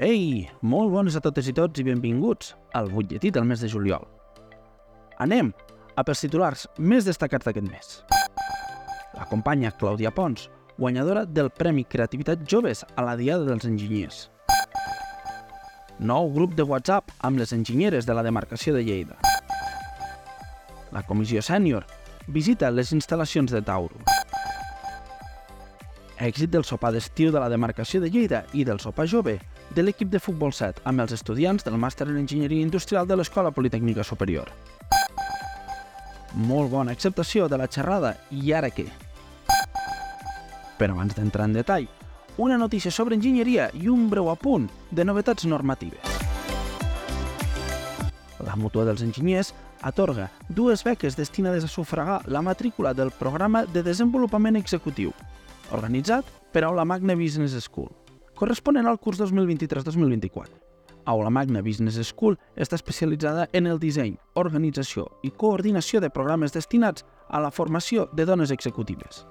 Ei, molt bones a totes i tots i benvinguts al butlletí del mes de juliol. Anem a pels titulars més destacats d'aquest mes. La companya Clàudia Pons, guanyadora del Premi Creativitat Joves a la Diada dels Enginyers. Nou grup de WhatsApp amb les enginyeres de la demarcació de Lleida. La comissió sènior visita les instal·lacions de Taurus. Èxit del sopar d'estiu de la demarcació de Lleida i del sopar jove de l'equip de futbol 7 amb els estudiants del màster en Enginyeria Industrial de l'Escola Politècnica Superior. Molt bona acceptació de la xerrada i ara què? Però abans d'entrar en detall, una notícia sobre enginyeria i un breu apunt de novetats normatives. La Mutua dels Enginyers atorga dues beques destinades a sufragar la matrícula del programa de desenvolupament executiu, organitzat per Aula Magna Business School, corresponent al curs 2023-2024. Aula Magna Business School està especialitzada en el disseny, organització i coordinació de programes destinats a la formació de dones executives.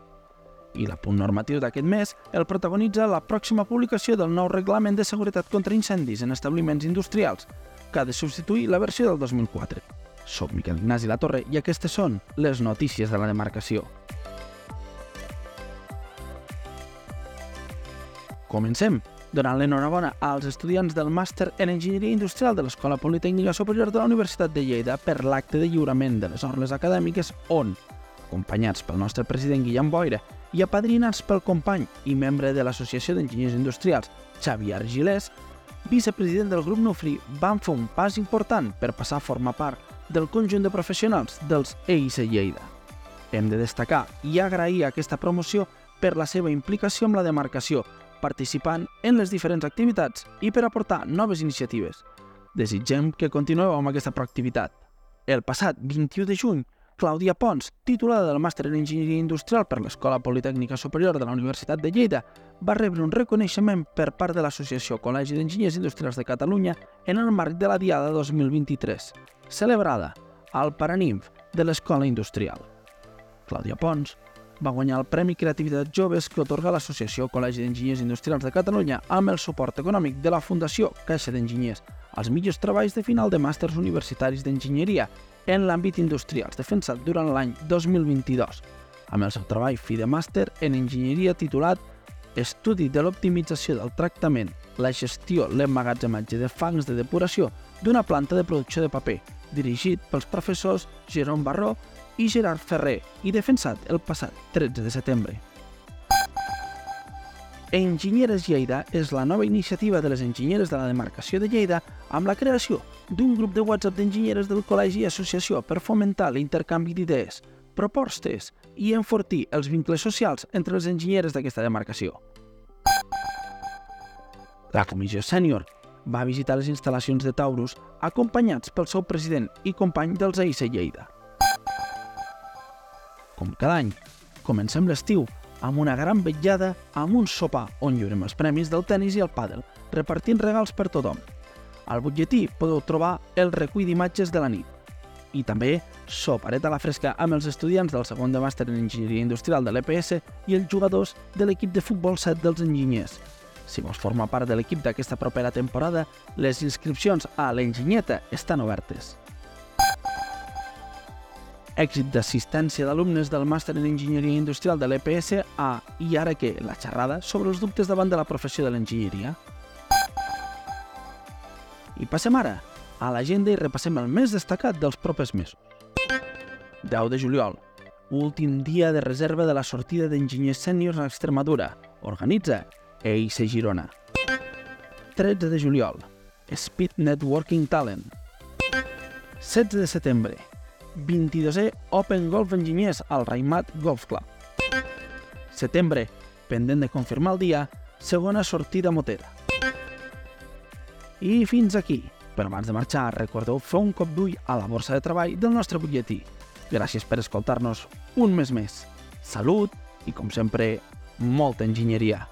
I l'apunt normatiu d'aquest mes el protagonitza la pròxima publicació del nou Reglament de Seguretat contra Incendis en Establiments Industrials, que ha de substituir la versió del 2004. Soc Miquel Ignasi La Torre i aquestes són les notícies de la demarcació. Comencem donant l'enhorabona als estudiants del màster en Enginyeria Industrial de l'Escola Politècnica Superior de la Universitat de Lleida per l'acte de lliurament de les orles acadèmiques on, acompanyats pel nostre president Guillem Boira i apadrinats pel company i membre de l'Associació d'Enginyers Industrials, Xavi Argilés, vicepresident del grup Nufri, van fer un pas important per passar a formar part del conjunt de professionals dels EIC Lleida. Hem de destacar i agrair aquesta promoció per la seva implicació amb la demarcació, participant en les diferents activitats i per aportar noves iniciatives. Desitgem que continueu amb aquesta proactivitat. El passat 21 de juny, Clàudia Pons, titulada del Màster en Enginyeria Industrial per l'Escola Politècnica Superior de la Universitat de Lleida, va rebre un reconeixement per part de l'Associació Col·legi d'Enginyers Industrials de Catalunya en el marc de la Diada 2023, celebrada al Paranimf de l'Escola Industrial. Clàudia Pons va guanyar el Premi Creativitat Joves que otorga l'Associació Col·legi d'Enginyers Industrials de Catalunya amb el suport econòmic de la Fundació Caixa d'Enginyers als millors treballs de final de màsters universitaris d'enginyeria en l'àmbit industrial defensat durant l'any 2022, amb el seu treball fi de màster en enginyeria titulat Estudi de l'optimització del tractament, la gestió, l'emmagatzematge de fangs de depuració d'una planta de producció de paper, dirigit pels professors Jerome Barró i Gerard Ferrer i defensat el passat 13 de setembre. Enginyeres Lleida és la nova iniciativa de les enginyeres de la demarcació de Lleida amb la creació d'un grup de WhatsApp d'enginyeres del Col·legi i Associació per fomentar l'intercanvi d'idees, propostes i enfortir els vincles socials entre les enginyeres d'aquesta demarcació. La comissió sènior va visitar les instal·lacions de Taurus acompanyats pel seu president i company dels AIC Lleida. Com cada any, comencem l'estiu amb una gran vetllada amb un sopar on lliurem els premis del tennis i el pàdel, repartint regals per tothom. Al butlletí podeu trobar el recull d'imatges de la nit. I també sopareta a la fresca amb els estudiants del segon de màster en Enginyeria Industrial de l'EPS i els jugadors de l'equip de futbol 7 dels enginyers. Si vols formar part de l'equip d'aquesta propera temporada, les inscripcions a l'Enginyeta estan obertes èxit d'assistència d'alumnes del màster en Enginyeria Industrial de l'EPS a I ara què? La xerrada sobre els dubtes davant de la professió de l'enginyeria. I passem ara a l'agenda i repassem el més destacat dels propers mesos. 10 de juliol, últim dia de reserva de la sortida d'enginyers sèniors a Extremadura. Organitza EIC Girona. 13 de juliol, Speed Networking Talent. 16 de setembre, 22è Open Golf Enginyers al Raimat Golf Club. Setembre, pendent de confirmar el dia, segona sortida motera. I fins aquí. Però abans de marxar, recordeu fer un cop d'ull a la borsa de treball del nostre butlletí. Gràcies per escoltar-nos un mes més. Salut i, com sempre, molta enginyeria.